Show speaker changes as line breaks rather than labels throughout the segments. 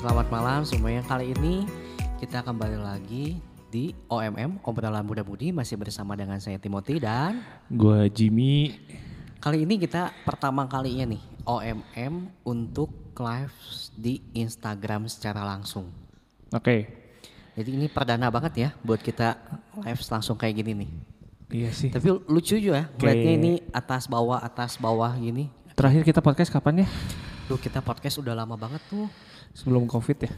Selamat malam semuanya. Kali ini kita kembali lagi di OMM Obrolan Muda Budi masih bersama dengan saya Timothy dan
Gua Jimmy.
kali ini kita pertama kalinya nih OMM untuk live di Instagram secara langsung.
Oke.
Jadi ini perdana banget ya buat kita live langsung kayak gini nih.
Iya sih.
Tapi lucu juga ya, ngeliatnya ini atas bawah atas bawah gini.
Terakhir kita podcast kapan ya?
Duh kita podcast udah lama banget tuh.
Sebelum Covid ya?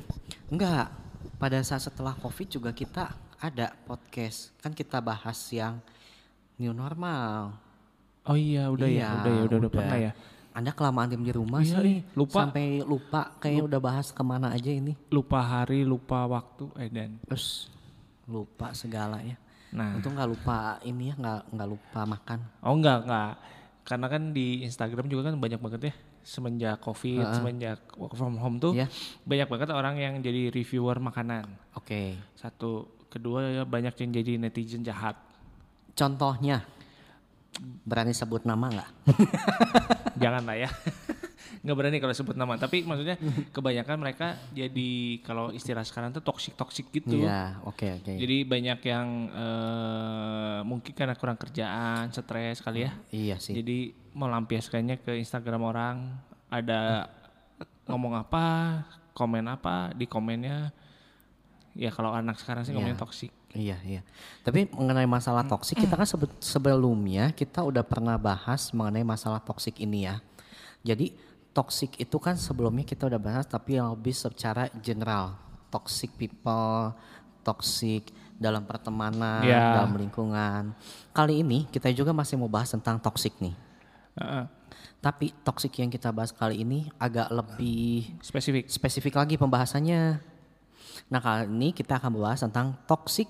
Enggak, pada saat setelah COVID juga kita ada podcast. Kan kita bahas yang new normal.
Oh iya, udah ya,
Iya,
udah ya, udah, udah pernah ya.
Anda kelamaan diem di rumah
Iya,
sih.
ih, lupa.
Sampai lupa kayaknya udah bahas ke mana aja ini.
Lupa hari, lupa waktu, eh dan.
Terus lupa segala ya.
Nah,
Untung nggak lupa ini ya, nggak nggak lupa makan.
oh enggak, enggak. Karena kan di Instagram juga kan banyak banget ya. Semenjak Covid, semenjak work from home tuh.
Iya.
Banyak banget orang yang jadi reviewer makanan.
Oke.
Satu. Kedua ya banyak yang jadi netizen jahat.
Contohnya berani sebut nama nggak?
Jangan lah ya. nggak berani kalau sebut nama. Tapi maksudnya kebanyakan mereka jadi kalau istilah sekarang tuh toxic toxic gitu.
Iya, oke oke.
Jadi banyak yang eh, mungkin karena kurang kerjaan, stres kali ya.
Iya sih.
Jadi melampiaskannya ke Instagram orang, ada ngomong apa, komen apa, di komennya ya kalau anak sekarang sih ngomongnya toxic.
Iya iya. Tapi mengenai masalah toksik kita kan sebe- sebelumnya kita udah pernah bahas mengenai masalah toksik ini ya. Jadi toksik itu kan sebelumnya kita udah bahas tapi yang lebih secara general. Toxic people, toxic dalam pertemanan,
Ya.
dalam lingkungan. Kali ini kita juga masih mau bahas tentang toksik nih.
Heeh.
Tapi toksik yang kita bahas kali ini agak lebih
spesifik.
spesifik lagi pembahasannya. Nah kali ini kita akan membahas tentang toxic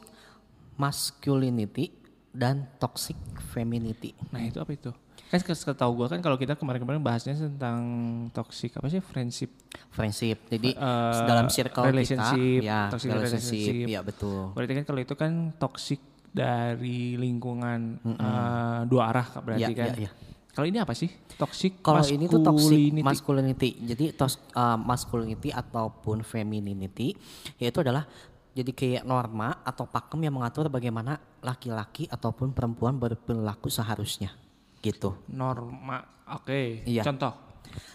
masculinity dan toxic femininity.
Nah itu apa itu? Kan setahu gua kan kalau kita kemarin-kemarin bahasnya tentang toxic apa sih friendship
Friendship. Jadi
Eh,
dalam circle
relationship,
kita, ya
toxic
relationship,
relationship.
ya betul.
Berarti kan kalau itu kan toxic dari lingkungan eh, dua arah berarti
Ya,
kan.
ya, ya.
Kalau ini apa sih? Toxic
Kalau ini tuh toxic
masculinity.
masculinity. Jadi tos, uh, masculinity ataupun femininity yaitu adalah jadi kayak norma atau pakem yang mengatur bagaimana laki-laki ataupun perempuan berperilaku seharusnya. Gitu.
norma. Oke.
Iya.
Contoh.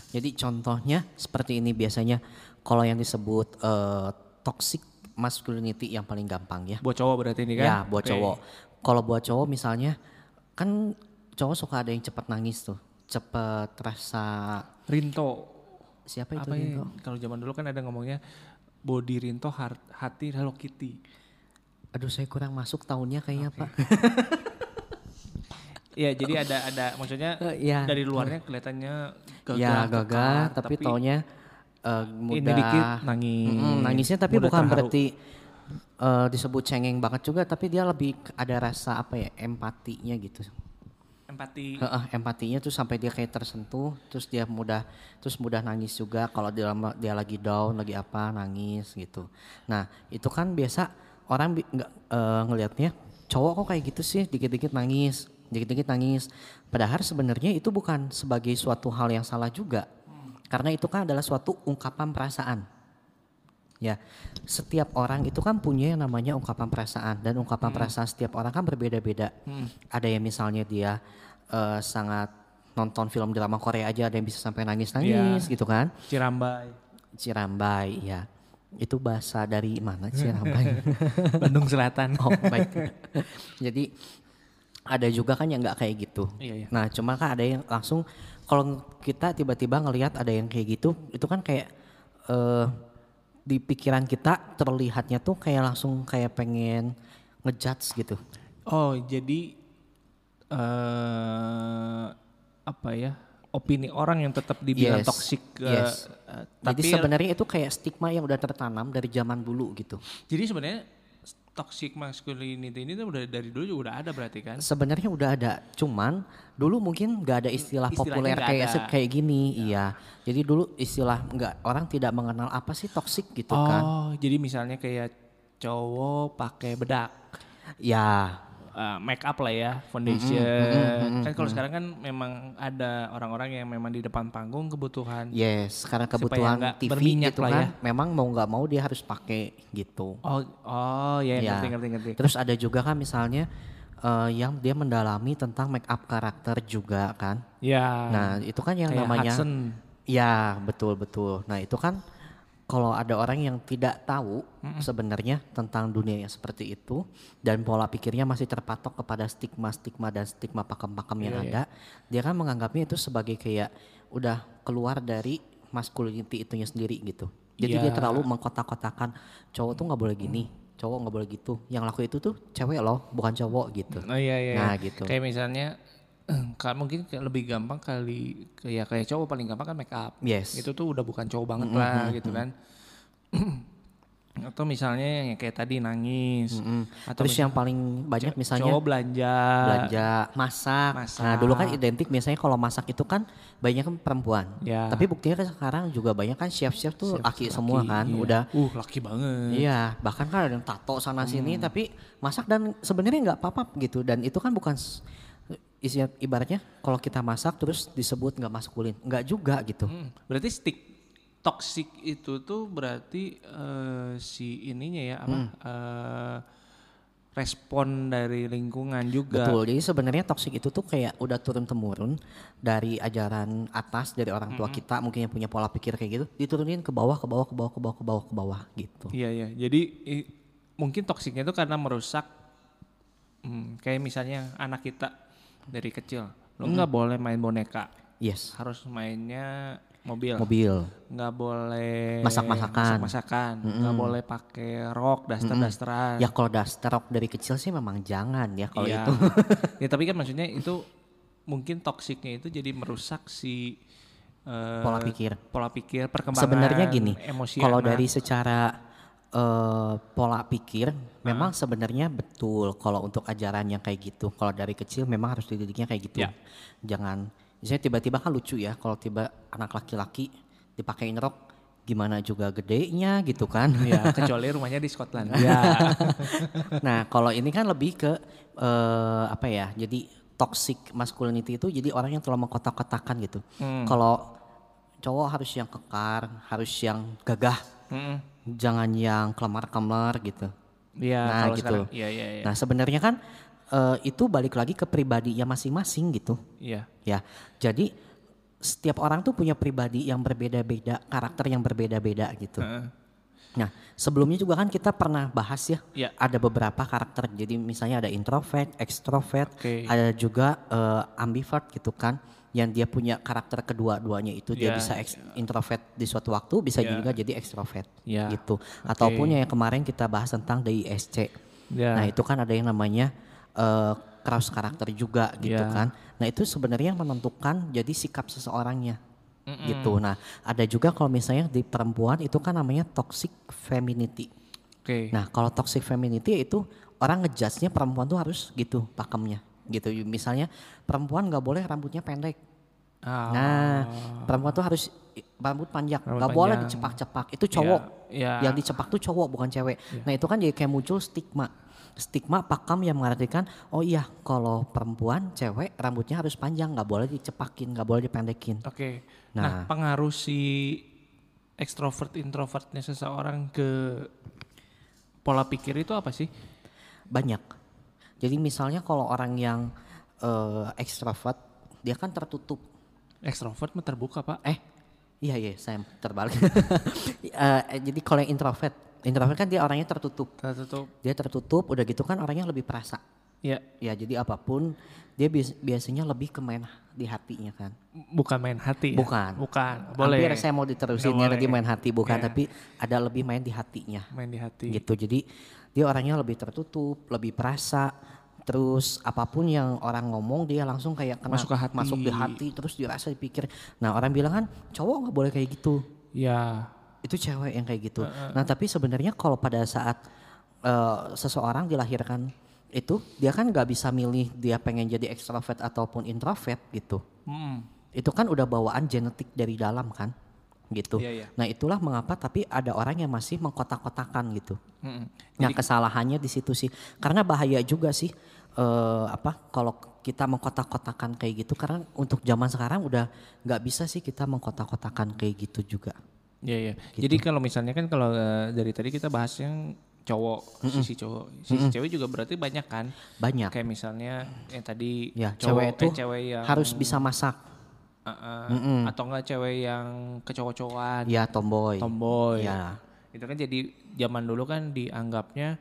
Jadi contohnya seperti ini biasanya kalau yang disebut eh, toxic masculinity yang paling gampang ya.
Buat cowok berarti ini kan?
Ya buat
Oke.
cowok. Kalau buat cowok misalnya kan cowok suka ada yang cepat nangis tuh, cepat rasa
Rinto.
siapa itu
Apa ya?
Ringo?
Kalau zaman dulu kan ada ngomongnya body Rinto hati Hello Kitty.
Aduh saya kurang masuk tahunnya kayaknya pak.
Iya, jadi ada ada maksudnya
Eh, Iya.
dari luarnya kelihatannya gagah,
ya gagah,
kekar,
tapi, taunya
ini
mudah.
dikit nangis.
Mm-mm, nangisnya tapi bukan
terharu.
berarti eh, disebut cengeng banget juga, tapi dia lebih ada rasa apa ya empatinya gitu.
empati.
Heeh, empatinya tuh sampai dia kayak tersentuh, terus dia mudah, terus mudah nangis juga kalau dia dia lagi down, lagi apa nangis gitu. Nah itu kan biasa orang nggak eh, ngelihatnya cowok kok kayak gitu sih, dikit-dikit nangis, dikit-dikit nangis. Padahal sebenarnya itu bukan sebagai suatu hal yang salah juga, karena itu kan adalah suatu ungkapan perasaan. Ya, setiap orang itu kan punya yang namanya ungkapan perasaan dan ungkapan perasaan setiap orang kan berbeda-beda. Ada yang misalnya dia eh, sangat nonton film drama Korea aja ada yang bisa sampai nangis-nangis gitu kan.
Cirambai.
Cirambai ya. Itu bahasa dari mana Cirambai?
Bandung Selatan.
oh, baik. Jadi ada juga kan yang nggak kayak gitu.
Iya, iya.
Nah, cuma kan ada yang langsung kalau kita tiba-tiba ngelihat ada yang kayak gitu, itu kan kayak eh di pikiran kita terlihatnya tuh kayak langsung kayak pengen ngejudge gitu.
Oh, jadi eh apa ya? Opini orang yang tetap dibilang
Yes,
toksik
yes. Jadi
tapi
sebenarnya itu kayak stigma yang udah tertanam dari zaman dulu gitu.
jadi sebenarnya toxic masculinity ini tuh udah dari dulu juga udah ada berarti kan?
Sebenarnya udah ada, cuman dulu mungkin nggak ada istilah
Istilahnya
populer kayak
ada.
kayak gini, iya. Jadi dulu istilah nggak orang tidak mengenal apa sih toksik gitu kan.
Oh, jadi misalnya kayak cowok pakai bedak.
Ya,
uh, make up lah ya, foundation. kan kalau sekarang kan memang ada orang-orang yang memang di depan panggung kebutuhan.
Yes, karena kebutuhan TV
berminyak
gitu
lah
kan,
ya.
memang mau nggak mau dia harus pakai gitu.
Oh, oh ya,
Ya.
ngerti ngerti ngerti.
Terus ada juga kan misalnya eh, yang dia mendalami tentang make up karakter juga kan.
Ya.
Nah itu kan yang
kayak
namanya,
Hudson.
ya betul betul. Nah itu kan kalau ada orang yang tidak tahu sebenarnya tentang dunia yang seperti itu dan pola pikirnya masih terpatok kepada stigma-stigma dan stigma pakam-pakam
Iya,
yang ada, dia kan menganggapnya itu sebagai kayak udah keluar dari masculinity itunya sendiri gitu. Jadi dia
Iya.
terlalu mengkotak-kotakan cowok tuh nggak boleh gini, cowok nggak boleh gitu. Yang laku itu tuh cewek loh, bukan cowok gitu.
Oh iya iya.
Nah,
iya.
gitu.
Kayak misalnya kan mungkin lebih gampang kali kayak kayak cowok paling gampang kan make up.
Yes.
Itu tuh udah bukan cowok banget lah gitu kan. Atau misalnya yang kayak tadi nangis. Atau
Terus yang paling banyak misalnya
cowok belanja.
belanja, masak.
Masak.
Nah dulu kan identik biasanya kalau masak itu kan banyak kan perempuan.
Ya.
Tapi buktinya kan sekarang juga banyak kan chef-chef tuh laki semua kan.
iya.
Udah
Uh, laki banget.
Iya, bahkan kan ada yang tato sana
Hmm.
sini tapi masak dan sebenarnya nggak apa-apa gitu dan itu kan bukan s- isi ibaratnya kalau kita masak terus disebut nggak maskulin, nggak juga gitu.
Hmm, Berarti stick toxic itu tuh berarti eh, si ininya ya apa?
Hmm.
eh, respon dari lingkungan juga.
Betul. Jadi sebenarnya toksik itu tuh kayak udah turun temurun dari ajaran atas dari orang tua kita mungkin yang punya pola pikir kayak gitu diturunin ke bawah ke bawah ke bawah ke bawah ke bawah ke bawah gitu.
Iya iya. Jadi i- mungkin toksiknya itu karena merusak hmm, kayak misalnya anak kita dari kecil, lo
Hmm.
nggak boleh main boneka,
Yes.
harus mainnya mobil,
Mobil.
nggak boleh
Masak-masakan.
masak-masakan, nggak boleh pakai rok, daster-dasteran.
Ya kalau daster rock dari kecil sih memang jangan ya kalau
Iya.
itu.
ya tapi kan maksudnya itu mungkin toksiknya itu jadi merusak si eh,
Pola pikir.
pola pikir perkembangan
Sebenarnya gini, kalau dari secara eh, pola pikir, memang sebenarnya betul kalau untuk ajaran yang kayak gitu. Kalau dari kecil memang harus dididiknya kayak gitu.
Ya.
Jangan, misalnya tiba-tiba kan lucu ya kalau tiba anak laki-laki dipakein rok, gimana juga gedenya gitu kan.
ya kecuali rumahnya di Scotland ya
nah kalau ini kan lebih ke eh, apa ya? Jadi toxic masculinity itu jadi orang yang terlalu mengkotak-kotakan gitu.
Hmm.
Kalau cowok harus yang kekar, harus yang gagah,
Mm-mm.
jangan yang kelemar-kelemar gitu.
Iya,
Nah,
kalau
gitu.
sekarang iya iya iya.
Nah sebenarnya kan eh, itu balik lagi ke pribadinya masing-masing gitu.
Iya.
Ya, jadi setiap orang tuh punya pribadi yang berbeda-beda, karakter yang berbeda-beda gitu.
Heeh.
Nah, sebelumnya juga kan kita pernah bahas ya,
Iya.
ada beberapa karakter. Jadi misalnya ada introvert, extrovert,
Oke.
ada juga eh, ambivert gitu kan, yang dia punya karakter kedua-duanya itu dia
Iya,
bisa ex- introvert di suatu waktu, bisa
Iya.
juga jadi extrovert
Iya.
gitu. Ataupun yang kemarin kita bahas tentang DISC.
Iya.
Nah itu kan ada yang namanya eh, cross karakter juga gitu
Iya.
kan. Nah itu sebenarnya yang menentukan jadi sikap seseorangnya gitu. Nah ada juga kalau misalnya di perempuan itu kan namanya toxic femininity.
Oke.
Nah kalau toxic femininity itu orang ngejudge-nya perempuan tuh harus gitu pakemnya gitu. Misalnya perempuan nggak boleh rambutnya pendek.
Ah,
Nah perempuan tuh harus rambut panjang, nggak boleh dicepak-cepak. Itu cowok.
Iya.
Yang dicepak tuh cowok bukan cewek. Nah itu kan jadi kayak muncul stigma. Stigma pakam yang mengartikan, oh iya kalau perempuan cewek rambutnya harus panjang, nggak boleh dicepakin, nggak boleh dipendekin.
Oke.
Nah.
Nah, pengaruh si ekstrovert introvertnya seseorang ke pola pikir itu apa sih?
Banyak. Jadi misalnya kalau orang yang eh, ekstrovert, dia kan tertutup.
Ekstrovert mah terbuka, Pak.
Eh, iya iya, saya terbalik. Eh, jadi kalau yang introvert, introvert kan dia orangnya tertutup.
Tertutup.
Dia tertutup, udah gitu kan orangnya lebih perasa.
Ya,
Ya jadi apa pun dia bias- biasanya lebih ke main di hatinya kan.
bukan main hati ya?
Bukan.
Bukan. Boleh.
Hampir saya mau diterusin
Nggak
ya
boleh.
tadi main hati bukan
Iya.
tapi ada lebih main di hatinya
Main di hati.
gitu. Jadi dia orangnya lebih tertutup, lebih perasa. Terus apa pun yang orang ngomong dia langsung kayak kena
Masuk ke hati.
masuk di hati terus dirasa dipikir. Nah orang bilang kan cowok nggak boleh kayak gitu.
Ya.
Itu cewek yang kayak gitu. Nah tapi sebenarnya kalau pada saat eh, seseorang dilahirkan itu dia kan nggak bisa milih dia pengen jadi ekstrovert ataupun introvert gitu.
Mm.
Itu kan udah bawaan genetik dari dalam kan, gitu.
Iya, iya.
Nah itulah mengapa tapi ada orang yang masih mengkotak-kotakan gitu.
Mm-mm.
Nah kesalahannya di situ sih, karena bahaya juga sih eh apa kalau kita mengkotak-kotakan kayak gitu karena untuk zaman sekarang udah nggak bisa sih kita mengkotak-kotakan kayak gitu juga.
Iya iya.
Gitu.
Jadi kalau misalnya kan kalau eh, dari tadi kita bahas yang cowok, sisi cowok, sisi cewek juga berarti banyak kan?
Banyak.
Kayak misalnya yang tadi
Ya,
cowok
cewek
eh,
itu
cewek yang
harus bisa masak.
eh, eh, atau enggak cewek yang kecowok-cowokan,
Ya tomboy.
tomboy.
Ya.
Itu kan jadi zaman dulu kan dianggapnya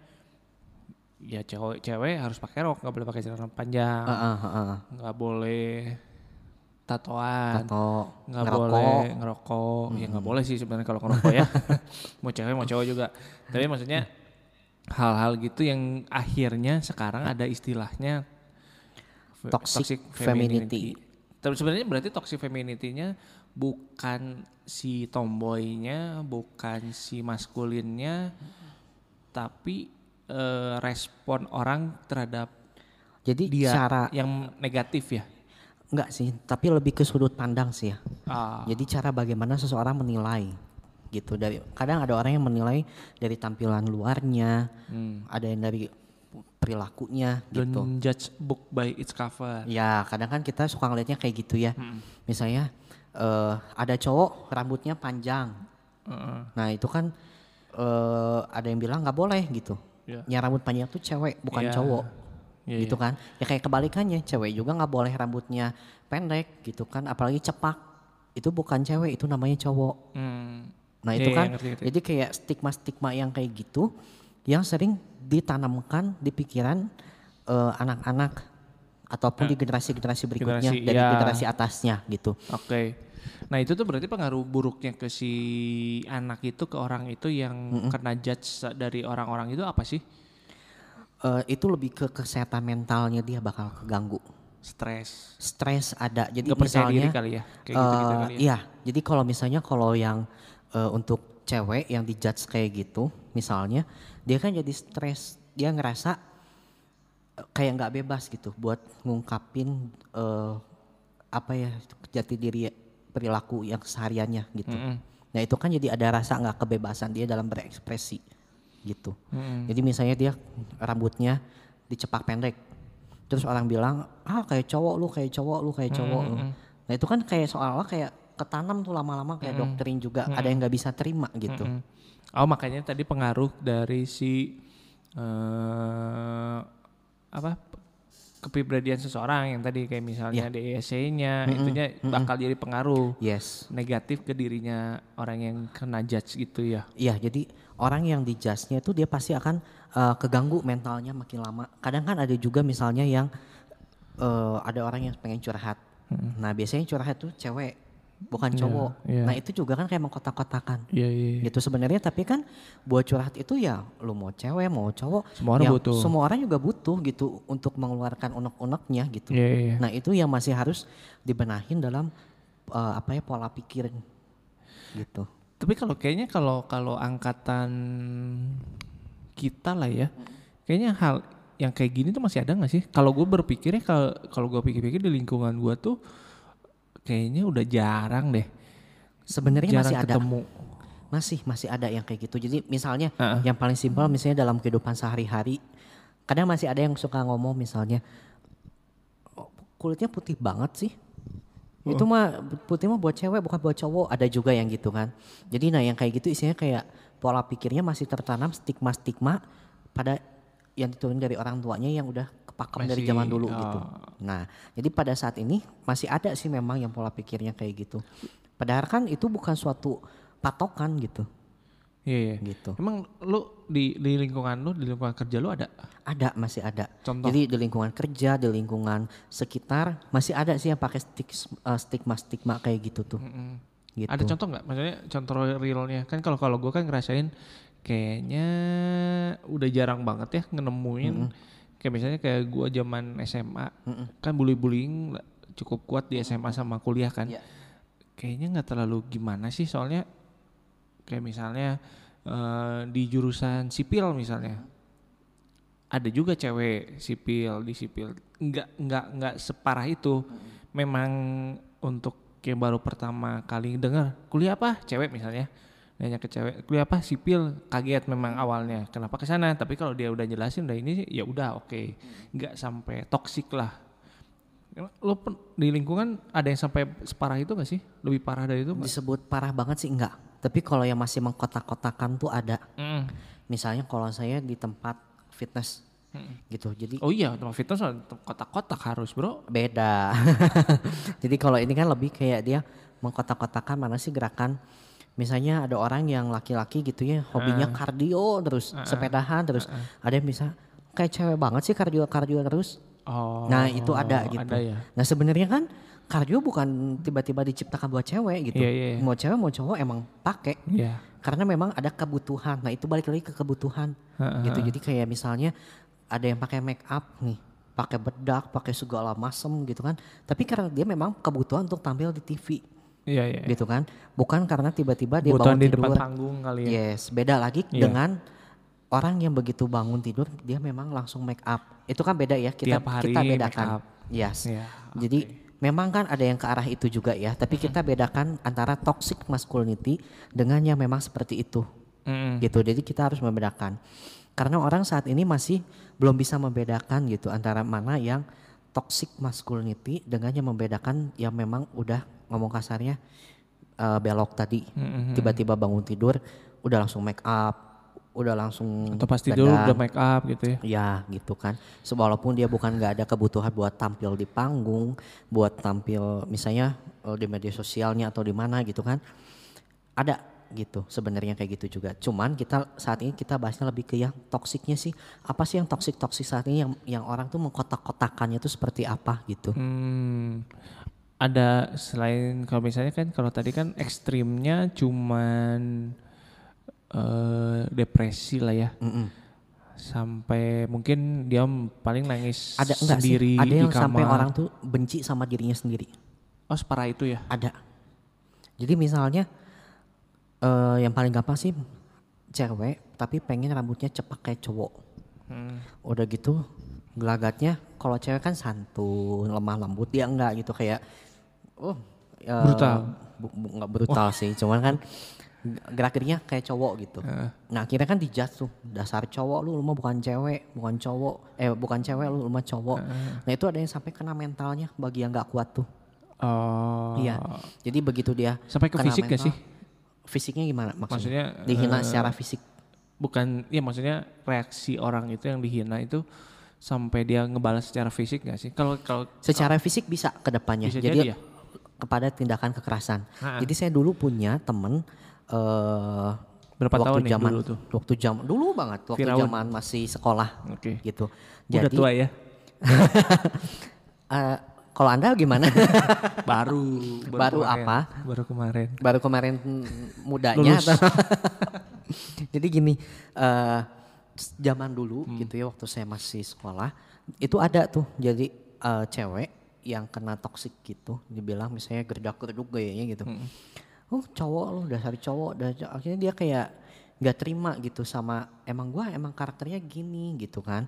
ya cewek cewek harus pakai rok, nggak boleh pakai celana panjang,
Heeh, heeh.
nggak boleh tatoan.
Atau
nggak
ngerokok.
boleh ngerokok ya nggak boleh sih sebenarnya kalau ngerokok ya mau cewek mau cowok juga tapi maksudnya hal-hal gitu yang akhirnya sekarang ada istilahnya fe-
Toxic femininity.
tapi sebenarnya berarti toxic femininity-nya bukan si tomboynya bukan si maskulinnya tapi eh, respon orang terhadap
Jadi
dia
cara
yang negatif ya
enggak sih, tapi lebih ke sudut pandang sih ya.
ah
Jadi cara bagaimana seseorang menilai gitu dari kadang ada orang yang menilai dari tampilan luarnya,
hmm.
ada yang dari perilakunya gitu.
Don't judge book by its cover.
Ya kadang kan kita suka ngeliatnya kayak gitu ya. Misalnya eh, ada cowok rambutnya panjang,
Heeh.
nah itu kan eh, ada yang bilang nggak boleh gitu.
Iya.
Yang rambut panjang tuh cewek bukan
Iya.
cowok.
Iya,
gitu kan ya kayak kebalikannya cewek juga nggak boleh rambutnya pendek gitu kan apalagi cepak itu bukan cewek itu namanya cowok
Hmm.
Nah
Iya,
itu
iya,
kan
ngerti, ngerti.
jadi kayak stigma stigma yang kayak gitu yang sering ditanamkan di pikiran eh, anak-anak ataupun di generasi-generasi berikutnya
generasi,
dari
iya.
generasi atasnya gitu
Oke. Nah itu tuh berarti pengaruh buruknya ke si anak itu ke orang itu yang kena judge dari orang-orang itu apa sih?
Eh, itu lebih ke kesehatan mentalnya dia bakal keganggu
Stres.
stres ada jadi
Gak
misalnya
diri kali ya? Kayak gitu-gitu
Eh,
kali ya?
Iya, jadi kalau misalnya kalau yang eh, untuk cewek yang dijudge kayak gitu, misalnya dia kan jadi stres, dia ngerasa eh, kayak nggak bebas gitu buat ngungkapin eh, apa ya jati diri perilaku yang kesehariannya gitu.
Mm-mm.
Nah itu kan jadi ada rasa nggak kebebasan dia dalam berekspresi gitu.
Mm-mm.
Jadi misalnya dia rambutnya dicepak pendek, terus orang bilang ah kayak cowok lu, kayak cowok lu, kayak cowok lu. Nah itu kan kayak seolah-olah kayak ketanam tuh lama-lama kayak doktrin juga ada yang nggak bisa terima gitu.
Mm. Oh makanya tadi pengaruh dari si eh apa kepribadian seseorang yang tadi kayak misalnya DSC-nya itunya bakal jadi pengaruh
Yes,
negatif ke dirinya orang yang kena judge gitu ya.
iya jadi orang yang dijudge-nya itu dia pasti akan eh, keganggu mentalnya makin lama. Kadang kan ada juga misalnya yang eh, ada orang yang pengen curhat. Nah biasanya curhat tuh cewek bukan cowok.
iya.
Nah itu juga kan kayak mengkotak-kotakan.
Iya iya.
gitu sebenarnya tapi kan buat curhat itu ya lu mau cewek mau cowok
Semua orang
ya
butuh.
semua orang juga butuh gitu untuk mengeluarkan unek-uneknya gitu
Iya iya.
nah itu yang masih harus dibenahin dalam eh, apa ya pola pikir gitu
Tapi kalau kayaknya kalau kalau angkatan kita lah ya, kayaknya hal yang kayak gini tuh masih ada nggak sih? Kalau gue berpikirnya kalau kalau gue pikir-pikir di lingkungan gue tuh kayaknya udah jarang deh.
sebenarnya
jarang
masih ada
ketemu.
masih masih ada yang kayak gitu jadi misalnya
Heeh.
yang paling simpel misalnya dalam kehidupan sehari-hari kadang masih ada yang suka ngomong misalnya "Oh, kulitnya putih banget sih itu mah putih mah buat cewek bukan buat cowok ada juga yang gitu kan jadi nah yang kayak gitu isinya kayak pola pikirnya masih tertanam stigma-stigma pada yang diturun dari orang tuanya yang udah dari
Masih,
zaman dulu
oh.
gitu nah jadi pada saat ini masih ada sih memang yang pola pikirnya kayak gitu padahal kan itu bukan suatu patokan gitu
Iya iya.
gitu
Emang lu di, di lingkungan lu, di lingkungan kerja lu ada?
ada masih ada
Contoh?
jadi di lingkungan kerja di lingkungan sekitar masih ada sih yang pakai stigma stigma kayak gitu tuh
Mm-mm.
gitu
Ada contoh nggak? Maksudnya contoh realnya kan kalau kalau gue kan ngerasain kayaknya udah jarang banget ya ngenemuin kayak misalnya kayak gue zaman SMA kan bully-bullying cukup kuat di SMA sama kuliah kan.
Iya.
Kayaknya nggak terlalu gimana sih soalnya kayak misalnya eh, di jurusan sipil misalnya ada juga cewek sipil di sipil. Nggak nggak nggak separah itu. Memang untuk yang baru pertama kali dengar kuliah apa? Cewek misalnya nanya ke cewek kuliah apa sipil kaget memang awalnya kenapa ke sana tapi kalau dia udah jelasin udah ini ya udah oke okay. nggak sampai toksik lah lo pen- di lingkungan ada yang sampai separah itu gak sih lebih parah dari itu nggak?
Disebut parah banget sih enggak. Tapi kalau yang masih mengkotak-kotakan tuh ada.
Mm.
Misalnya kalau saya di tempat fitness gitu. Jadi
oh iya tempat fitness kotak-kotak harus bro
beda. Jadi kalau ini kan lebih kayak dia mengkotak-kotakan mana sih gerakan Misalnya ada orang yang laki-laki gitu ya hobinya kardio terus sepedahan terus ada yang bisa kayak cewek banget sih kardio kardio terus.
oh
Nah itu ada gitu.
ada ya
Nah sebenarnya kan kardio bukan tiba-tiba diciptakan buat cewek gitu.
Iya, iya, iya.
Mau cewek mau cowok emang pakai.
Iya.
Karena memang ada kebutuhan. Nah itu balik lagi ke kebutuhan gitu. Jadi kayak misalnya ada yang pakai make up nih, pakai bedak, pakai segala macem gitu kan. Tapi karena dia memang kebutuhan untuk tampil di TV
iya iya
gitu kan. Bukan karena tiba-tiba dia
Kebutuhan
bangun
di
tidur.
depan panggung kali ya
Yes, beda lagi
Iya.
dengan orang yang begitu bangun tidur dia memang langsung make up. Itu kan beda ya kita
Tiap hari
kita
make
bedakan.
up.
Yes.
Iya,
Jadi memang kan ada yang ke arah itu juga ya, tapi kita bedakan antara toxic masculinity dengan yang memang seperti itu.
Mm-mm.
Gitu. Jadi kita harus membedakan. Karena orang saat ini masih belum bisa membedakan gitu antara mana yang toxic masculinity dengan yang membedakan yang memang udah ngomong kasarnya eh, belok tadi. Tiba-tiba bangun tidur udah langsung make up, udah langsung
atau pas tidur
dandan.
udah make up gitu ya
Ya gitu kan. So, walaupun dia bukan nggak ada kebutuhan buat tampil di panggung, buat tampil misalnya eh, di media sosialnya atau di mana gitu kan. Ada gitu sebenarnya kayak gitu juga. Cuman kita saat ini kita bahasnya lebih ke yang toksiknya sih. Apa sih yang toksik toksik saat ini yang yang orang tuh mengkotak-kotakannya tuh seperti apa gitu.
Hmm, ada selain kalau misalnya kan kalau tadi kan ekstrimnya cuman eh, depresi lah ya.
Mm-mm.
Sampai mungkin dia paling nangis
Ada enggak sih?
sendiri
Ada
di
yang sampai
kamar.
orang tuh benci sama dirinya sendiri.
Oh, separah itu ya.
Ada. Jadi misalnya eh yang paling gampang sih cewek tapi pengen rambutnya cepak kayak cowok.
Hmm.
Udah gitu gelagatnya kalau cewek kan santun, lemah lembut dia enggak gitu kayak oh eh,
Brutal.
bu- bu- enggak brutal sih, cuman kan gerak-geriknya kayak cowok gitu.
Heeh.
Nah akhirnya kan dijudge tuh dasar cowok lu, lu mah bukan cewek, bukan cowok, eh bukan cewek lu, lu mah cowok. Nah itu ada yang sampai kena mentalnya bagi yang nggak kuat tuh.
Oh.
Iya. Jadi begitu dia
Sampai ke
kena
fisik gak
mental,
sih?
Fisiknya gimana maksudnya?
Maksudnya,
Dihina
eh,
secara fisik.
Bukan, ya maksudnya reaksi orang itu yang dihina itu sampai dia ngebalas secara fisik gak sih? Kalau kalau
Secara fisik bisa ke depannya.
Bisa
jadi
jadi ya?
kepada tindakan kekerasan.
Ha-ha.
Jadi saya dulu punya temen eh
Berapa
waktu
tahun nih
zaman
dulu tuh?
waktu zaman dulu banget waktu
Firaun.
zaman masih sekolah
Oke.
gitu.
Udah
Jadi
tua ya?
eh, kalau Anda gimana?
baru
Baru
kemarin.
apa?
Baru kemarin.
Baru kemarin mudanya
Lulus.
atau Jadi gini, eh zaman dulu
Hmm.
gitu ya waktu saya masih sekolah, itu ada tuh jadi eh, cewek yang kena toksik gitu, dibilang misalnya gerdak-gerduk gayanya gitu.
Hmm.
Oh cowok lu dasar cowok, dan akhirnya dia kayak nggak terima gitu sama emang gua emang karakternya gini gitu kan.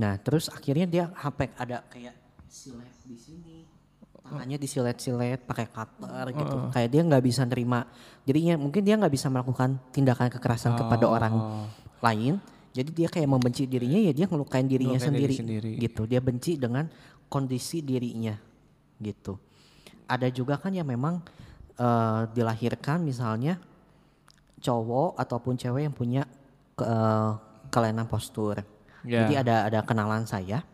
Nah terus akhirnya dia sampai ada kayak silet di sini, tangannya disilet-silet pakai cutter gitu. Kayak dia nggak bisa nerima. Jadinya mungkin dia nggak bisa melakukan tindakan kekerasan kepada orang
Oh.
lain. Jadi dia kayak membenci dirinya ya dia ngelukain dirinya
Ngelukain diri
sendiri,
sendiri.
gitu. Dia benci dengan kondisi dirinya gitu. Ada juga kan yang memang eh, dilahirkan misalnya cowok ataupun cewek yang punya ke, eh, kelainan postur.
Ya.
Jadi ada ada kenalan saya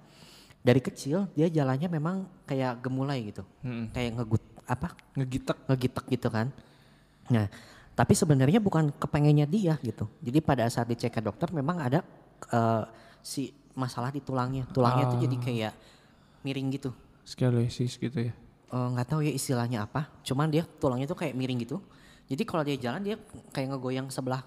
dari kecil dia jalannya memang kayak gemulai gitu,
Mm-mm.
kayak ngegut apa
Ngegitek.
ngegitek gitu kan. Nah, tapi sebenarnya bukan kepengennya dia gitu. Jadi pada saat dicek ke dokter memang ada eh, si masalah di tulangnya. Tulangnya tuh jadi kayak miring gitu.
Scoliosis gitu ya.
Eh, nggak tahu ya istilahnya apa. Cuman dia tulangnya tuh kayak miring gitu. Jadi kalau dia jalan dia kayak ngegoyang sebelah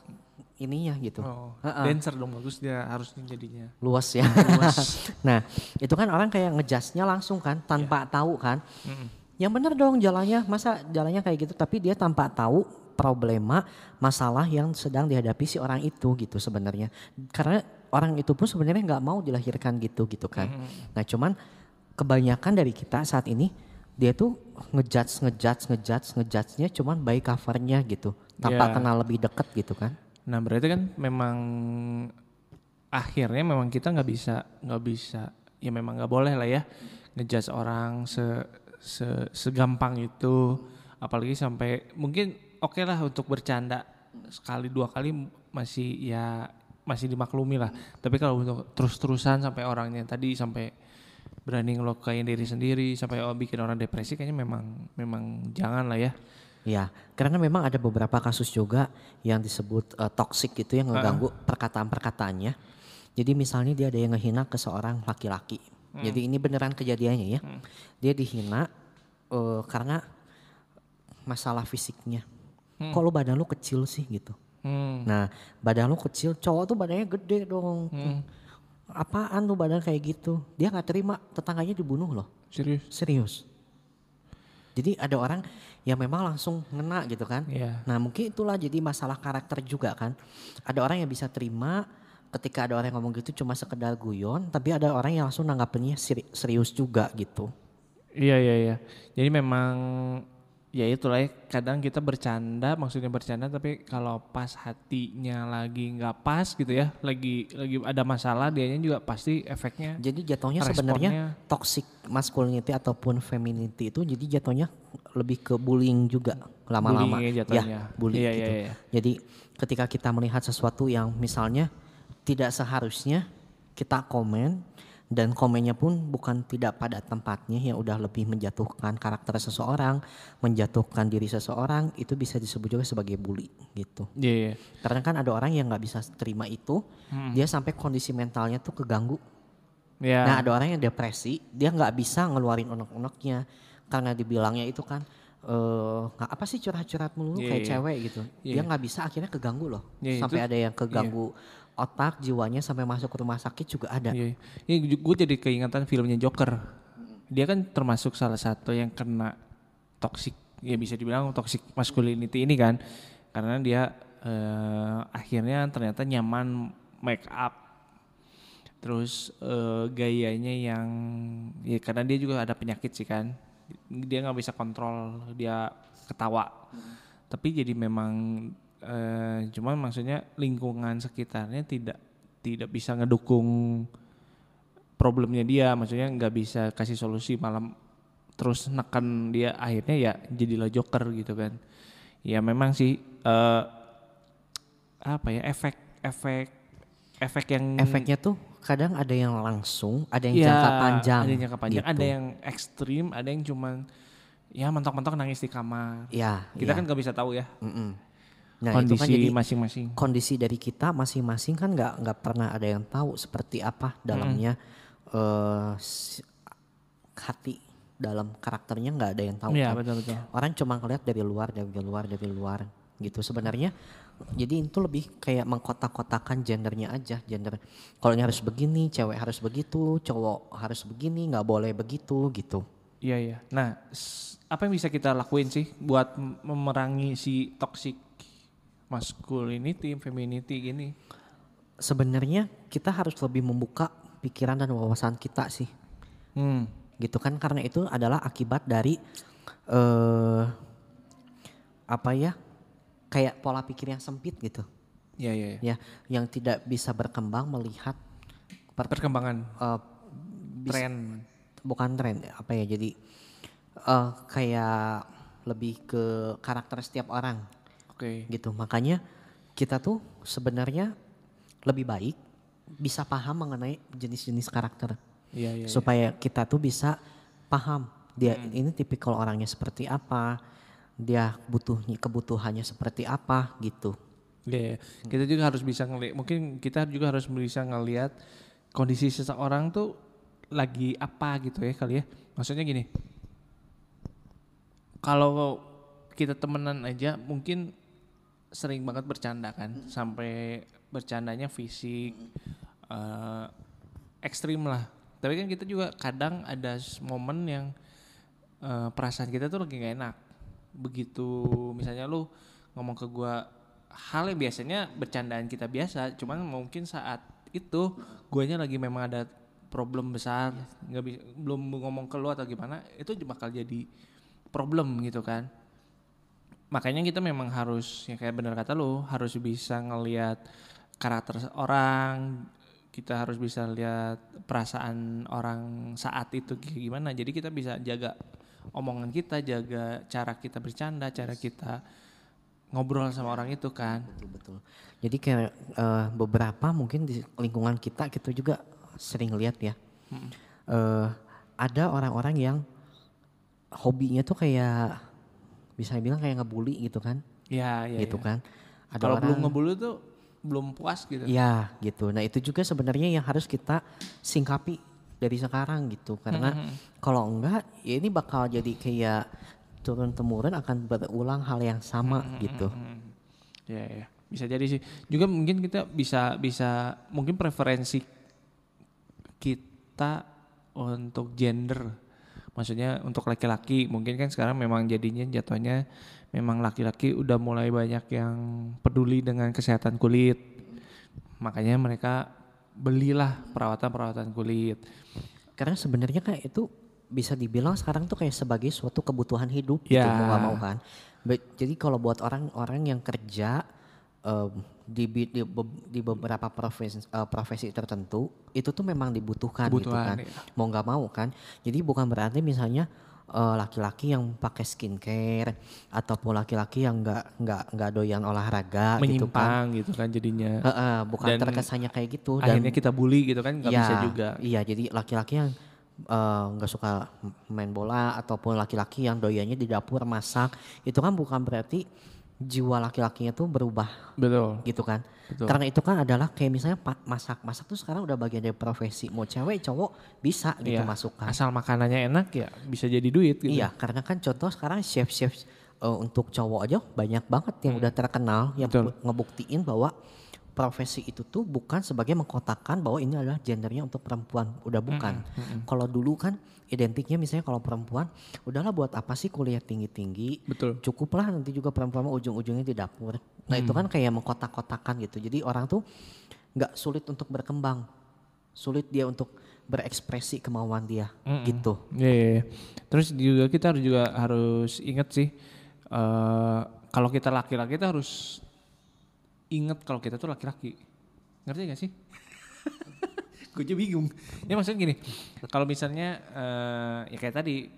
ininya gitu.
Oh.
Heeh.
Dancer dong bagus dia harusnya jadinya.
Luas ya. nah, itu kan orang kayak ngejasnya langsung kan tanpa tahu kan.
Mm-mm.
Yang bener dong jalannya, masa jalannya kayak gitu tapi dia tanpa tahu problema masalah yang sedang dihadapi si orang itu gitu sebenarnya. Karena orang itu pun sebenarnya nggak mau dilahirkan gitu gitu kan. Nah cuman kebanyakan dari kita saat ini dia tuh ngejudge ngejudge ngejudge ngejudge-nya cuman by covernya gitu tanpa
Ya.
kenal lebih deket gitu kan
Nah berarti kan memang akhirnya memang kita nggak bisa nggak bisa ya memang nggak boleh lah ya ngejudge orang se, se segampang itu. Apalagi sampai mungkin oke lah untuk bercanda sekali dua kali masih ya masih dimaklumi lah. Tapi kalau untuk terus-terusan sampai orangnya tadi sampai berani ngelukain diri sendiri sampai oh, bikin orang depresi kayaknya memang memang jangan lah ya
Ya, karena memang ada beberapa kasus juga yang disebut eh, toxic gitu yang ngeganggu perkataan-perkataannya. Jadi misalnya dia ada yang ngehina ke seorang laki-laki. Jadi ini beneran kejadiannya ya. Dia dihina eh, karena masalah fisiknya. Kok lu badan lu kecil sih gitu.
hmm.
Nah, badan lu kecil, cowok tuh badannya gede dong. Apaan lu badan kayak gitu? Dia nggak terima, tetangganya dibunuh loh.
serius
Serius. Jadi ada orang yang memang langsung ngena gitu kan.
Iya.
Nah mungkin itulah jadi masalah karakter juga kan. Ada orang yang bisa terima ketika ada orang yang ngomong gitu cuma sekedar guyon. Tapi ada orang yang langsung nanggapinnya seri- serius juga gitu.
Iya iya iya. Jadi memang ya itulah ya, kadang kita bercanda maksudnya bercanda tapi kalau pas hatinya lagi nggak pas gitu ya, lagi lagi ada masalah dianya juga pasti efeknya
Jadi jatuhnya sebenarnya toxic masculinity ataupun femininity itu jadi jatuhnya lebih ke bullying juga lama-lama.
Bullying ya.
Ya, bully
Iya,
gitu.
iya, iya.
Jadi ketika kita melihat sesuatu yang misalnya tidak seharusnya kita komen dan komennya pun bukan tidak pada tempatnya yang udah lebih menjatuhkan karakter seseorang, menjatuhkan diri seseorang itu bisa disebut juga sebagai bully gitu.
Iya iya.
Karena kan ada orang yang nggak bisa terima itu, dia sampai kondisi mentalnya tuh keganggu.
Iya.
Nah ada orang yang depresi, dia nggak bisa ngeluarin unek-uneknya karena dibilangnya itu kan eh nggak apa sih curhat-curhat melulu
Iya,
kayak
iya.
cewek gitu.
Iya.
Dia nggak bisa akhirnya keganggu loh.
Iya,
sampai
itu-
ada yang keganggu otak, jiwanya sampai masuk ke rumah sakit juga ada.
Iya. Ini gue jadi keingetan filmnya Joker. Dia kan termasuk salah satu yang kena toxic, ya bisa dibilang toxic masculinity ini kan, karena dia eh, akhirnya ternyata nyaman make up, terus eh, gayanya yang, ya karena dia juga ada penyakit sih kan, dia nggak bisa kontrol, dia ketawa, tapi jadi memang eh, cuman maksudnya lingkungan sekitarnya tidak tidak bisa ngedukung problemnya dia maksudnya nggak bisa kasih solusi malam terus neken dia akhirnya ya jadilah joker gitu kan ya memang sih eh apa ya efek efek efek yang
Efeknya tuh kadang ada yang langsung, ada yang
ya,
jangka panjang.
ada yang jangka panjang
gitu.
ada yang ekstrim ada yang cuman ya mentok-mentok nangis di kamar
Ya,
kita
ya.
kan nggak bisa tahu ya
Mm-mm. Nah itu kan
kondisi
jadi
masing-masing
kondisi dari kita masing-masing kan nggak nggak pernah ada yang tahu seperti apa dalamnya eh, si- hati dalam karakternya nggak ada yang tahu.
Iya
kan.
betul betul
Orang cuma ngeliat dari luar, dari luar, dari luar gitu. Sebenarnya jadi itu lebih kayak mengkotak-kotakan gendernya aja. Gender kalau harus begini, cewek harus begitu, cowok harus begini, nggak boleh begitu gitu.
Iya iya. Nah, apa yang bisa kita lakuin sih buat memerangi si toxic masculinity, femininity gini?
Sebenarnya kita harus lebih membuka pikiran dan wawasan kita sih.
Hmm.
gitu kan karena itu adalah akibat dari eh apa ya kayak pola pikir yang sempit gitu
Iya iya. iya.
ya yang tidak bisa berkembang melihat per-
Perkembangan
eh,
tren.
bukan tren apa ya jadi eh kayak lebih ke karakter setiap orang
Oke.
gitu makanya kita tuh sebenarnya lebih baik bisa paham mengenai jenis-jenis karakter
Iya iya.
supaya kita tuh bisa paham dia
Hmm.
ini tipikal orangnya seperti apa dia butuhnya kebutuhannya seperti apa gitu
Iya, iya. Kita juga harus bisa ngelihat. Mungkin kita juga harus bisa ngelihat kondisi seseorang tuh lagi apa gitu ya kali ya. Maksudnya gini. Kalau kita temenan aja mungkin sering banget bercanda kan, sampai bercandanya fisik eh, ekstrim lah. Tapi kan kita juga kadang ada momen yang eh, perasaan kita tuh lagi gak enak. Begitu misalnya lu ngomong ke gua hal yang biasanya bercandaan kita biasa, cuman mungkin saat itu guanya lagi memang ada problem besar, nggak bisa belum ngomong ke lu atau gimana, itu bakal jadi problem gitu kan. Makanya kita memang harus ya kayak benar kata lu harus bisa ngelihat karakter orang, kita harus bisa lihat perasaan orang saat itu kayak gimana. Jadi kita bisa jaga omongan kita, jaga cara kita bercanda, cara kita ngobrol sama orang itu kan.
Betul betul. Jadi kayak eh, beberapa mungkin di lingkungan kita kita juga sering lihat ya. Eh, ada orang-orang yang hobinya tuh kayak bisa bilang kayak ngebully gitu kan,
Ya, ya.
gitu kan. Ada
Kalau belum ngebully tuh belum puas gitu.
Ya gitu. Nah itu juga sebenarnya yang harus kita singkapi dari sekarang gitu. Karena kalau enggak ya ini bakal jadi kayak turun temurun akan berulang hal yang sama gitu.
Hmm. Ya, ya. Bisa jadi sih. Juga mungkin kita bisa bisa mungkin preferensi kita untuk gender. Maksudnya untuk laki-laki mungkin kan sekarang memang jadinya jatuhnya memang laki-laki udah mulai banyak yang peduli dengan kesehatan kulit. Makanya mereka belilah perawatan-perawatan kulit.
Karena sebenarnya kayak itu bisa dibilang sekarang tuh kayak sebagai suatu kebutuhan hidup gitu
Ya.
mau gak mau kan. Jadi kalau buat orang-orang yang kerja em, di, di, di beberapa profesi, eh, profesi tertentu itu tuh memang dibutuhkan, gitu kan.
iya.
Mau nggak mau kan. Jadi bukan berarti misalnya eh, laki-laki yang pakai skincare ataupun laki-laki yang nggak nggak nggak doyan olahraga gitu kan.
Menyimpang gitu kan jadinya.
Heeh, bukan
Dan
terkesannya kayak gitu dan
Akhirnya kita bully gitu kan nggak
Iya,
bisa juga.
Iya, jadi laki-laki yang eh, nggak suka main bola ataupun laki-laki yang doyannya di dapur masak, itu kan bukan berarti jiwa laki-lakinya tuh berubah
Betul.
gitu kan.
Betul.
Karena itu kan adalah kayak misalnya masak, masak tuh sekarang udah bagian dari profesi. Mau cewek, cowok bisa gitu
Iya.
masukkan.
Asal makanannya enak ya bisa jadi duit gitu.
Iya, karena kan contoh sekarang chef-chef eh, untuk cowok aja banyak banget yang udah terkenal yang
Hmm. Betul.
bu- ngebuktiin bahwa profesi itu tuh bukan sebagai mengkotakkan bahwa ini adalah gendernya untuk perempuan, udah bukan. Kalau dulu kan identiknya misalnya kalau perempuan, udahlah buat apa sih kuliah tinggi-tinggi?
Betul.
Cukuplah nanti juga perempuan ujung-ujungnya di dapur. Nah, itu kan kayak mengkotak-kotakan gitu. Jadi orang tuh nggak sulit untuk berkembang. Sulit dia untuk berekspresi kemauan dia gitu.
Iya, iya, iya. Terus juga kita harus juga harus ingat sih eh kalau kita laki-laki kita harus ingat kalau kita tuh laki-laki. Ngerti gak sih? Gue aja bingung. Ya maksudnya gini, kalau misalnya eh ya kayak tadi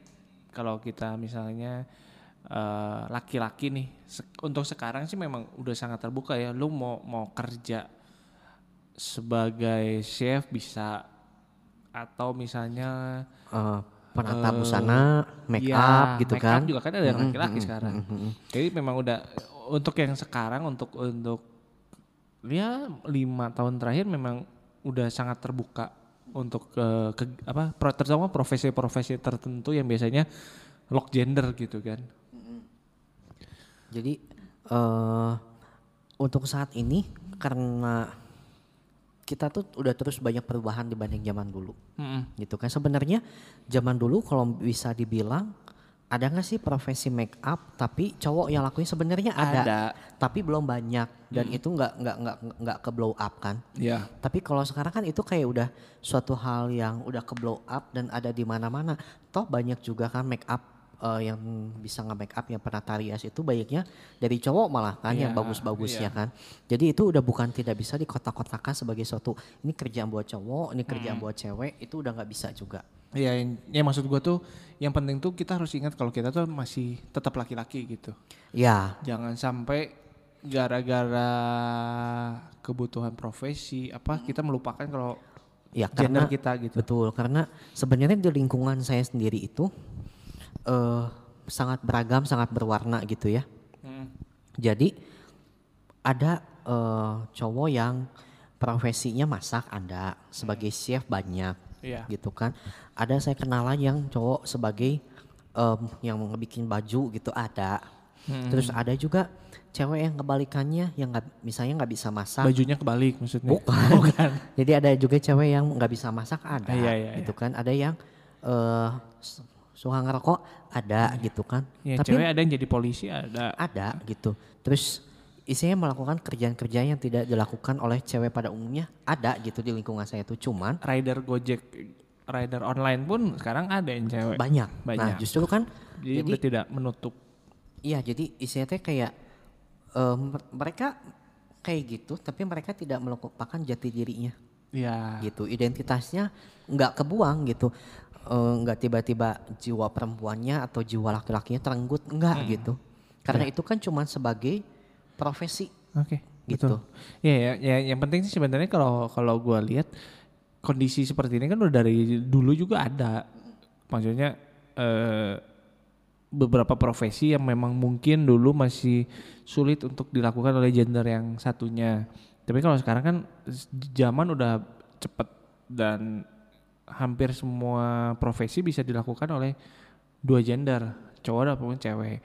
kalau kita misalnya eh, laki-laki nih se- untuk sekarang sih memang udah sangat terbuka ya. Lu mau mau kerja sebagai chef bisa atau misalnya
eh, penata busana, make up gitu
make
kan.
up juga kan ada yang laki-laki sekarang. Jadi memang udah untuk yang sekarang untuk untuk ya lima tahun terakhir memang udah sangat terbuka untuk ke, ke- apa pro, terutama profesi-profesi tertentu yang biasanya lock gender gitu kan.
Jadi eh untuk saat ini karena kita tuh udah terus banyak perubahan dibanding zaman dulu. Gitu kan sebenarnya zaman dulu kalau bisa dibilang ada nggak sih profesi make up tapi cowok yang lakuin sebenarnya ada,
Ada.
tapi belum banyak dan itu nggak nggak nggak nggak ke blow up kan.
Ya.
Tapi kalau sekarang kan itu kayak udah suatu hal yang udah ke blow up dan ada di mana-mana. Toh banyak juga kan make up eh, yang bisa nge-make up yang penata rias itu banyaknya dari cowok malah kan yang
Iya,
bagus-bagusnya
iya.
kan. Jadi itu udah bukan tidak bisa dikotak-kotakan sebagai suatu ini kerjaan buat cowok, ini kerjaan buat cewek, itu udah nggak bisa juga.
Iya, ya maksud gua tuh yang penting tuh kita harus ingat kalau kita tuh masih tetap laki-laki gitu.
Ya,
Jangan sampai gara-gara kebutuhan profesi apa kita melupakan kalau
ya
gender
karena
kita gitu.
Betul, karena sebenarnya di lingkungan saya sendiri itu eh sangat beragam, sangat berwarna gitu ya.
Hmm.
Jadi ada eh, cowok yang profesinya masak ada, sebagai chef banyak,
Iya.
gitu kan. Ada saya kenalan yang cowok sebagai em, yang ngebikin baju gitu ada.
Hmm.
Terus ada juga cewek yang kebalikannya yang nggak misalnya nggak bisa masak.
Bajunya kebalik maksudnya.
Bukan. Jadi ada juga cewek yang nggak bisa masak ada,
Iya, iya,
gitu kan. Ada yang su- suka ngerokok ada gitu kan.
Ya,
Tapi
cewek ada yang jadi polisi ada.
ada gitu. Terus isinya melakukan kerjaan-kerjaan yang tidak dilakukan oleh cewek pada umumnya ada gitu di lingkungan saya itu cuman
Rider Gojek, rider online pun sekarang ada yang cewek.
banyak.
Banyak.
Nah justru kan
Jadi,
jadi
tidak menutup.
iya jadi isinya teh kayak eh, mer- mereka kayak gitu tapi mereka tidak melupakan jati dirinya
Ya.
gitu identitasnya nggak kebuang gitu Eh, nggak tiba-tiba jiwa perempuannya atau jiwa laki-lakinya terenggut enggak gitu karena itu kan cuma sebagai profesi
Oke.
Gitu.
Betul. Ya, ya, ya, yang penting sih sebenarnya kalau kalau gua lihat kondisi seperti ini kan udah dari dulu juga ada. Maksudnya eh, beberapa profesi yang memang mungkin dulu masih sulit untuk dilakukan oleh gender yang satunya. Tapi kalau sekarang kan zaman udah cepet dan hampir semua profesi bisa dilakukan oleh dua gender, cowok ataupun cewek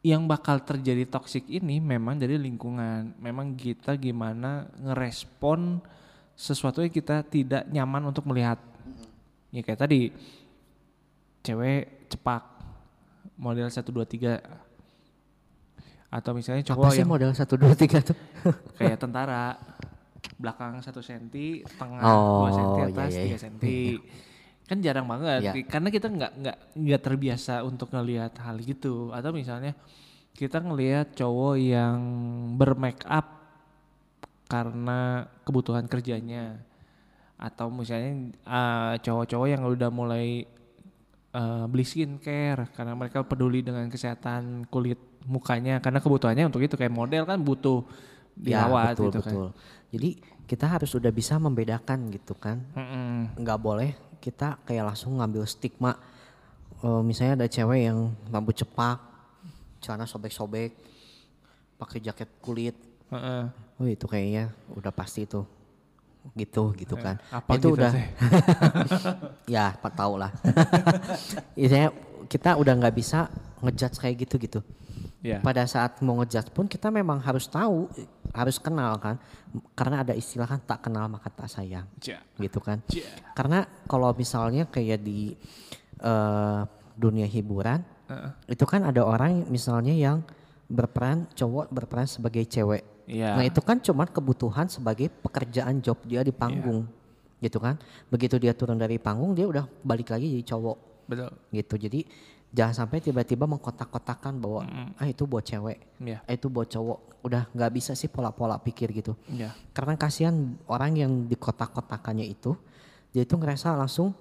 yang bakal terjadi toksik ini memang dari lingkungan. Memang kita gimana ngerespon sesuatu yang kita tidak nyaman untuk melihat. Ya kayak tadi cewek cepak model 1 2 3 atau misalnya
apa
cowok
sih
yang
model satu dua tiga tuh
kayak tentara belakang satu senti tengah
Oh,
dua senti
iya,
atas
iya,
tiga
iya.
senti kan jarang banget
Iya.
karena kita nggak nggak nggak terbiasa untuk ngelihat hal gitu atau misalnya kita ngelihat cowok yang bermake up karena kebutuhan kerjanya atau misalnya uh, cowok-cowok yang udah mulai uh, beli skincare karena mereka peduli dengan kesehatan kulit mukanya karena kebutuhannya untuk itu kayak model kan butuh dirawat
ya, betul
gitu kan.
betul jadi kita harus sudah bisa membedakan gitu kan
Mm-mm.
nggak boleh kita kayak langsung ngambil stigma Eh, misalnya ada cewek yang rambut cepak celana sobek-sobek pakai jaket kulit
Heeh.
Oh itu kayaknya udah pasti tuh. Gitu gitu kan.
apa
itu
gitu
udah ya pak tahu lah. Intinya kita udah nggak bisa ngejudge kayak gitu gitu.
Ya.
pada saat mau ngejudge pun kita memang harus tahu harus kenal kan. Karena ada istilah kan tak kenal maka tak sayang.
Ja.
gitu kan.
Ja.
karena kalau misalnya kayak di eh, dunia hiburan
Heeh.
itu kan ada orang misalnya yang berperan cowok berperan sebagai cewek
Iya.
nah itu kan cuma kebutuhan sebagai pekerjaan job dia di panggung gitu kan begitu dia turun dari panggung dia udah balik lagi jadi cowok
Betul.
gitu jadi jangan sampai tiba-tiba mengkotak-kotakan bahwa ah itu buat cewek
Ya.
ah itu buat cowok udah nggak bisa sih pola-pola pikir gitu
Ya.
karena kasihan orang yang di kotak-kotakannya itu dia itu ngerasa langsung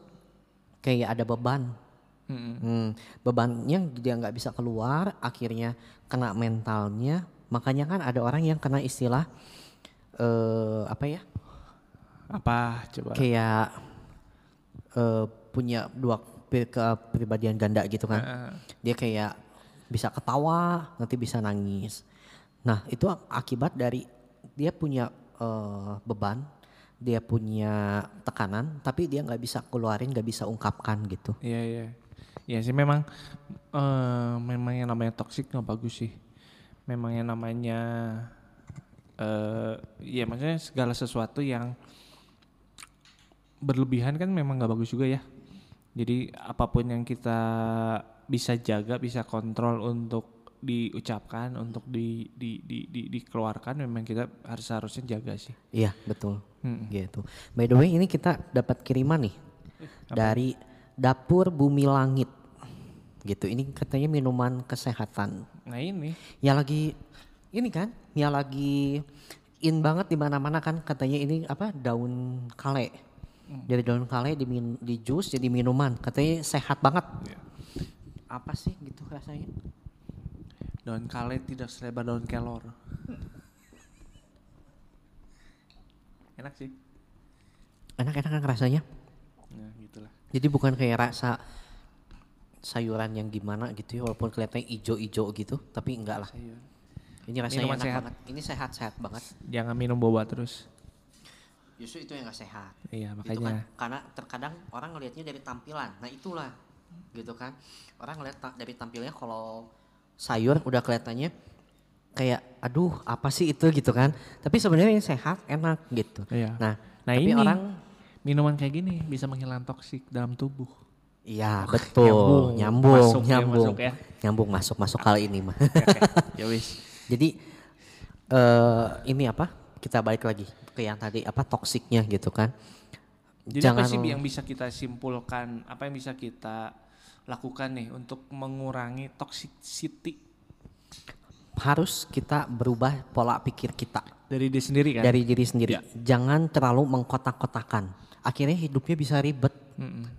kayak ada beban
Mm-mm.
Hmm, bebannya dia nggak bisa keluar, akhirnya kena mentalnya. Makanya kan ada orang yang kena istilah eh apa ya?
Apa coba?
Kayak eh punya dua pri- kepribadian ganda gitu kan. Dia kayak bisa ketawa, nanti bisa nangis. Nah, itu ak- akibat dari dia punya eh, beban, dia punya tekanan, tapi dia nggak bisa keluarin, nggak bisa ungkapkan gitu.
Iya iya. Iya sih memang eh memang yang namanya toxic nggak bagus sih. Memang yang namanya eh ya maksudnya segala sesuatu yang berlebihan kan memang nggak bagus juga ya. Jadi apa pun yang kita bisa jaga, bisa kontrol untuk diucapkan, untuk di, di, di, di- dikeluarkan, memang kita harus harusnya jaga sih.
Iya, betul.
Mm.
Gitu. By the way, ini kita dapat kiriman nih dari Dapur Bumi Langit. Gitu. Ini katanya minuman kesehatan.
Nah ini,
Ya lagi ini kan, ya lagi in banget di mana-mana kan katanya ini apa daun kale. Dari daun kale di di jus jadi minuman. Katanya sehat banget. Apa sih gitu rasanya?
daun kale tidak selebar daun kelor. Enak sih.
Enak-enak kan rasanya.
Nah gitulah.
Jadi bukan kayak rasa sayuran yang gimana gitu ya walaupun kelihatannya ijo-ijo gitu tapi enggak lah.
Sayur.
Ini rasanya
Minuman
enak
sehat.
banget. Ini sehat-sehat banget.
Jangan minum boba terus.
Justru itu yang gak sehat.
Iya
Gitu kan.
makanya.
Karena terkadang orang ngelihatnya dari tampilan. Nah itulah gitu kan. Orang ngeliat ta- dari tampilnya kalau sayur udah kelihatannya kayak aduh apa sih itu gitu kan. Tapi sebenarnya ini sehat, enak gitu.
Iya.
Nah,
Nah
tapi
ini
orang
minuman kayak gini bisa menghilangkan toksik dalam tubuh.
Iya betul,
nyambung.
nyambung,
Masuk ya,
nyambung,
masuk ya.
nyambung masuk masuk kali ini mah.
Ya wis.
Jadi eh ini apa? Kita balik lagi ke yang tadi apa toksiknya gitu kan.
Jadi apa sih yang bisa kita simpulkan, apa yang bisa kita lakukan nih untuk mengurangi toxicity
harus kita berubah pola pikir kita
dari diri sendiri kan?
dari diri sendiri.
Ya.
Jangan terlalu mengkotak-kotakan. Akhirnya hidupnya bisa ribet,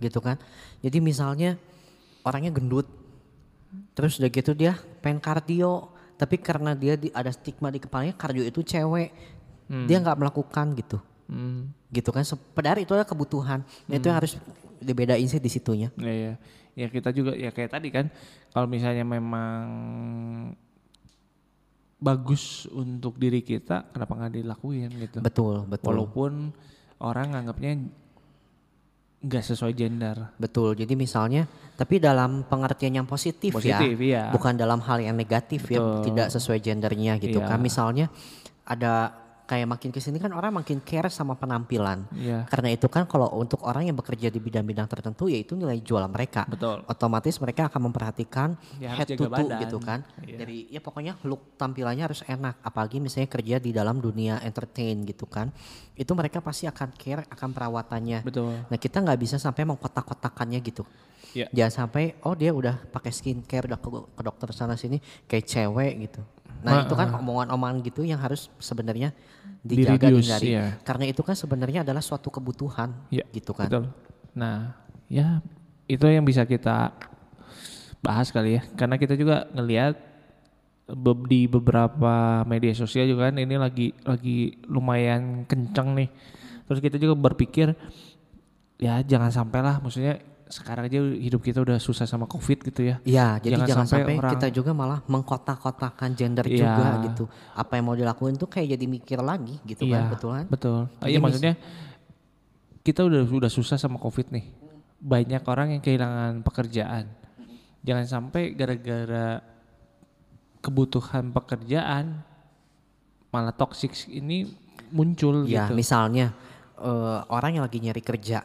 gitu kan. Jadi misalnya orangnya gendut, terus udah gitu dia pengen kardio, tapi karena dia di, ada stigma di kepalanya kardio itu cewek, dia nggak melakukan gitu,
Hmm.
gitu kan. Padahal itu adalah kebutuhan. Nah, itu yang harus dibedain sih di situnya.
Ya, ya. ya kita juga ya kayak tadi kan kalau misalnya memang bagus untuk diri kita kenapa nggak dilakuin gitu
Betul, betul.
walaupun orang nganggapnya nggak sesuai gender
Betul. Jadi misalnya, tapi dalam pengertian yang positif,
Positif,
ya,
iya.
bukan dalam hal yang negatif ya,
Betul.
tidak sesuai gendernya gitu
Iya.
kan. Misalnya ada kayak makin ke sini kan orang makin care sama penampilan.
Iya.
Karena itu kan kalau untuk orang yang bekerja di bidang-bidang tertentu, yaitu nilai jual mereka.
Betul.
Otomatis mereka akan memperhatikan
Ya,
head to toe
badan.
gitu kan.
Iya.
Dari ya pokoknya look tampilannya harus enak. Apalagi misalnya kerja di dalam dunia entertain gitu kan. Itu mereka pasti akan care akan perawatannya.
betul
Nah kita nggak bisa sampai mengkotak-kotakannya gitu.
Iya.
Jangan sampai oh dia udah pakai skincare udah ke, ke dokter sana sini kayak cewek gitu. Nah itu kan omongan-omongan gitu yang harus sebenarnya dijaga
Di-reduce,
dihindari.
iya.
Karena itu kan sebenarnya adalah suatu kebutuhan
Iya,
gitu kan.
betul nah ya itu yang bisa kita bahas kali ya karena kita juga ngelihat di beberapa media sosial juga kan ini lagi lagi lumayan kenceng nih terus kita juga berpikir ya jangan sampai lah maksudnya sekarang aja hidup kita udah susah sama covid gitu ya
Iya, jadi
Jangan
jangan,
sampai
sampai,
orang-
kita juga malah mengkotak-kotakan gender
Iya.
juga gitu. Apa yang mau dilakuin tuh kayak jadi mikir lagi gitu kan, betul kan?
Betul.
Jadi
Iya maksudnya kita udah udah susah sama covid nih. Banyak orang yang kehilangan pekerjaan. Jangan sampai gara-gara kebutuhan pekerjaan malah toxic ini muncul
Ya,
gitu.
misalnya eh, orang yang lagi nyari kerja,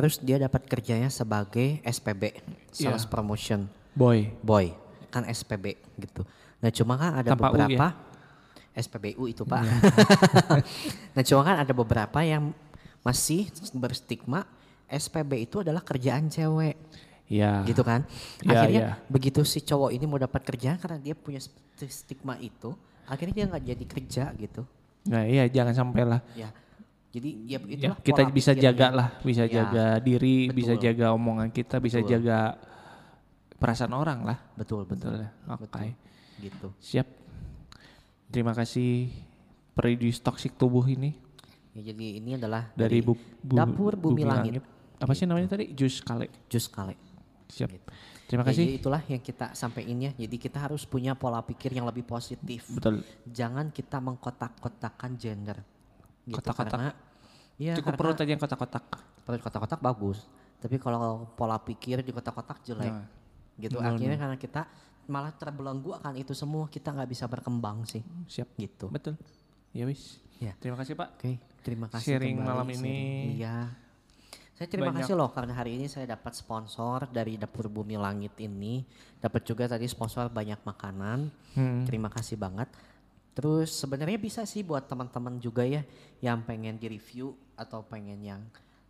terus dia dapat kerjanya sebagai SPB, sales
Iya.
promotion
Boy.
boy, kan SPB gitu. Nah cuma kan ada
Tanpa U ya?
beberapa SPBU itu pak. nah cuma kan ada beberapa yang masih berstigma SPB itu adalah kerjaan cewek
Ya.
gitu kan.
Iya,
Akhirnya
iya.
begitu si cowok ini mau dapat kerjaan karena dia punya st- stigma itu, akhirnya dia nggak jadi kerja gitu.
Nah, iya jangan sampai lah.
Ya. Jadi ya
Ya,
itulah
kita
pola
bisa jaga lah, bisa
Ya,
jaga diri, bisa
betul.
jaga omongan kita, bisa
Betul.
jaga perasaan orang lah.
Betul betul.
Betul ya. Oke.
Gitu.
Siap. Terima kasih Peridius Toxic Tubuh ini
Ya, jadi ini adalah
dari, bu, bu-
dapur bumi, langit.
Apa sih namanya tadi? Jus kale.
Jus kale.
Siap.
Gitu.
Terima
Ya,
kasih.
jadi itulah yang kita sampaikan ya. Jadi kita harus punya pola pikir yang lebih positif.
Betul.
Jangan kita mengkotak-kotakan gender. Gitu,
Kotak-kotak.
karena ya
Cukup perut aja yang kotak-kotak.
perut kotak-kotak bagus. Tapi kalau pola pikir di kotak-kotak jelek.
Nah.
gitu. Akhirnya karena kita malah terbelenggu akan itu semua kita nggak bisa berkembang sih.
Siap.
Gitu.
Betul. Ya wis.
Ya.
Terima kasih Pak.
Oke, terima kasih
Sharing
kembali,
malam ini.
Iya. Saya terima
Banyak.
kasih loh karena hari ini saya dapat sponsor dari Dapur Bumi Langit ini. Dapat juga tadi sponsor banyak makanan.
Hmm.
Terima kasih banget. Terus sebenarnya bisa sih buat teman-teman juga ya yang pengen di-review atau pengen yang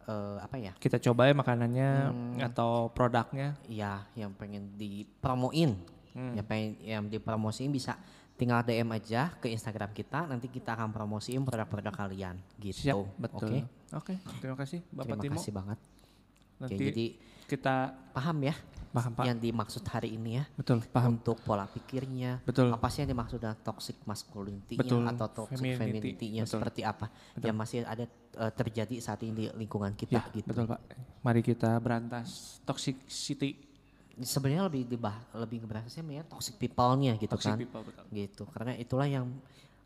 eh, apa ya?
Kita coba ya makanannya
Hmm.
atau produknya.
Iya, yang pengen dipromoin.
Hmm.
Ya pengen yang dipromosiin bisa tinggal DM aja ke Instagram kita, nanti kita akan promosiin produk-produk kalian gitu.
Siap. Betul.
Oke.
Oke. Terima kasih Bapak
Terima
Timo.
kasih banget.
Nanti
Oke, jadi
kita
paham ya
paham Pak.
yang dimaksud hari ini ya
Betul. Paham.
untuk pola pikirnya.
Betul.
Apa sih yang dimaksud dengan toxic masculinity
Betul.
atau toxic
Femininity.
femininity-nya
Betul.
seperti apa yang masih ada eh, terjadi saat ini di lingkungan kita
Ya,
gitu.
betul Pak. Mari kita berantas toxicity.
Sebenarnya lebih dibah lebih ngeberasnya ya toxic people-nya gitu
Toxic
kan.
people betul.
Gitu. Karena itulah yang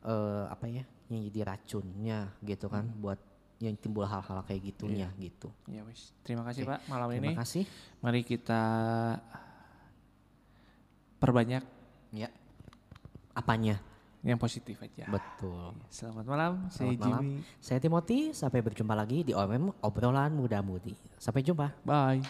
eh, apa ya yang jadi racunnya gitu kan
Hmm.
buat yang timbul hal-hal kayak gitunya gitu.
Ya wis. Terima kasih
Oke.
Pak malam
Terima
ini.
kasih.
Mari kita perbanyak
Ya. Apanya?
yang positif aja.
Betul.
Selamat malam, saya
Selamat malam.
Jimmy.
Saya Timothy, sampai berjumpa lagi di OMM Obrolan Muda Mudi. Sampai jumpa.
Bye.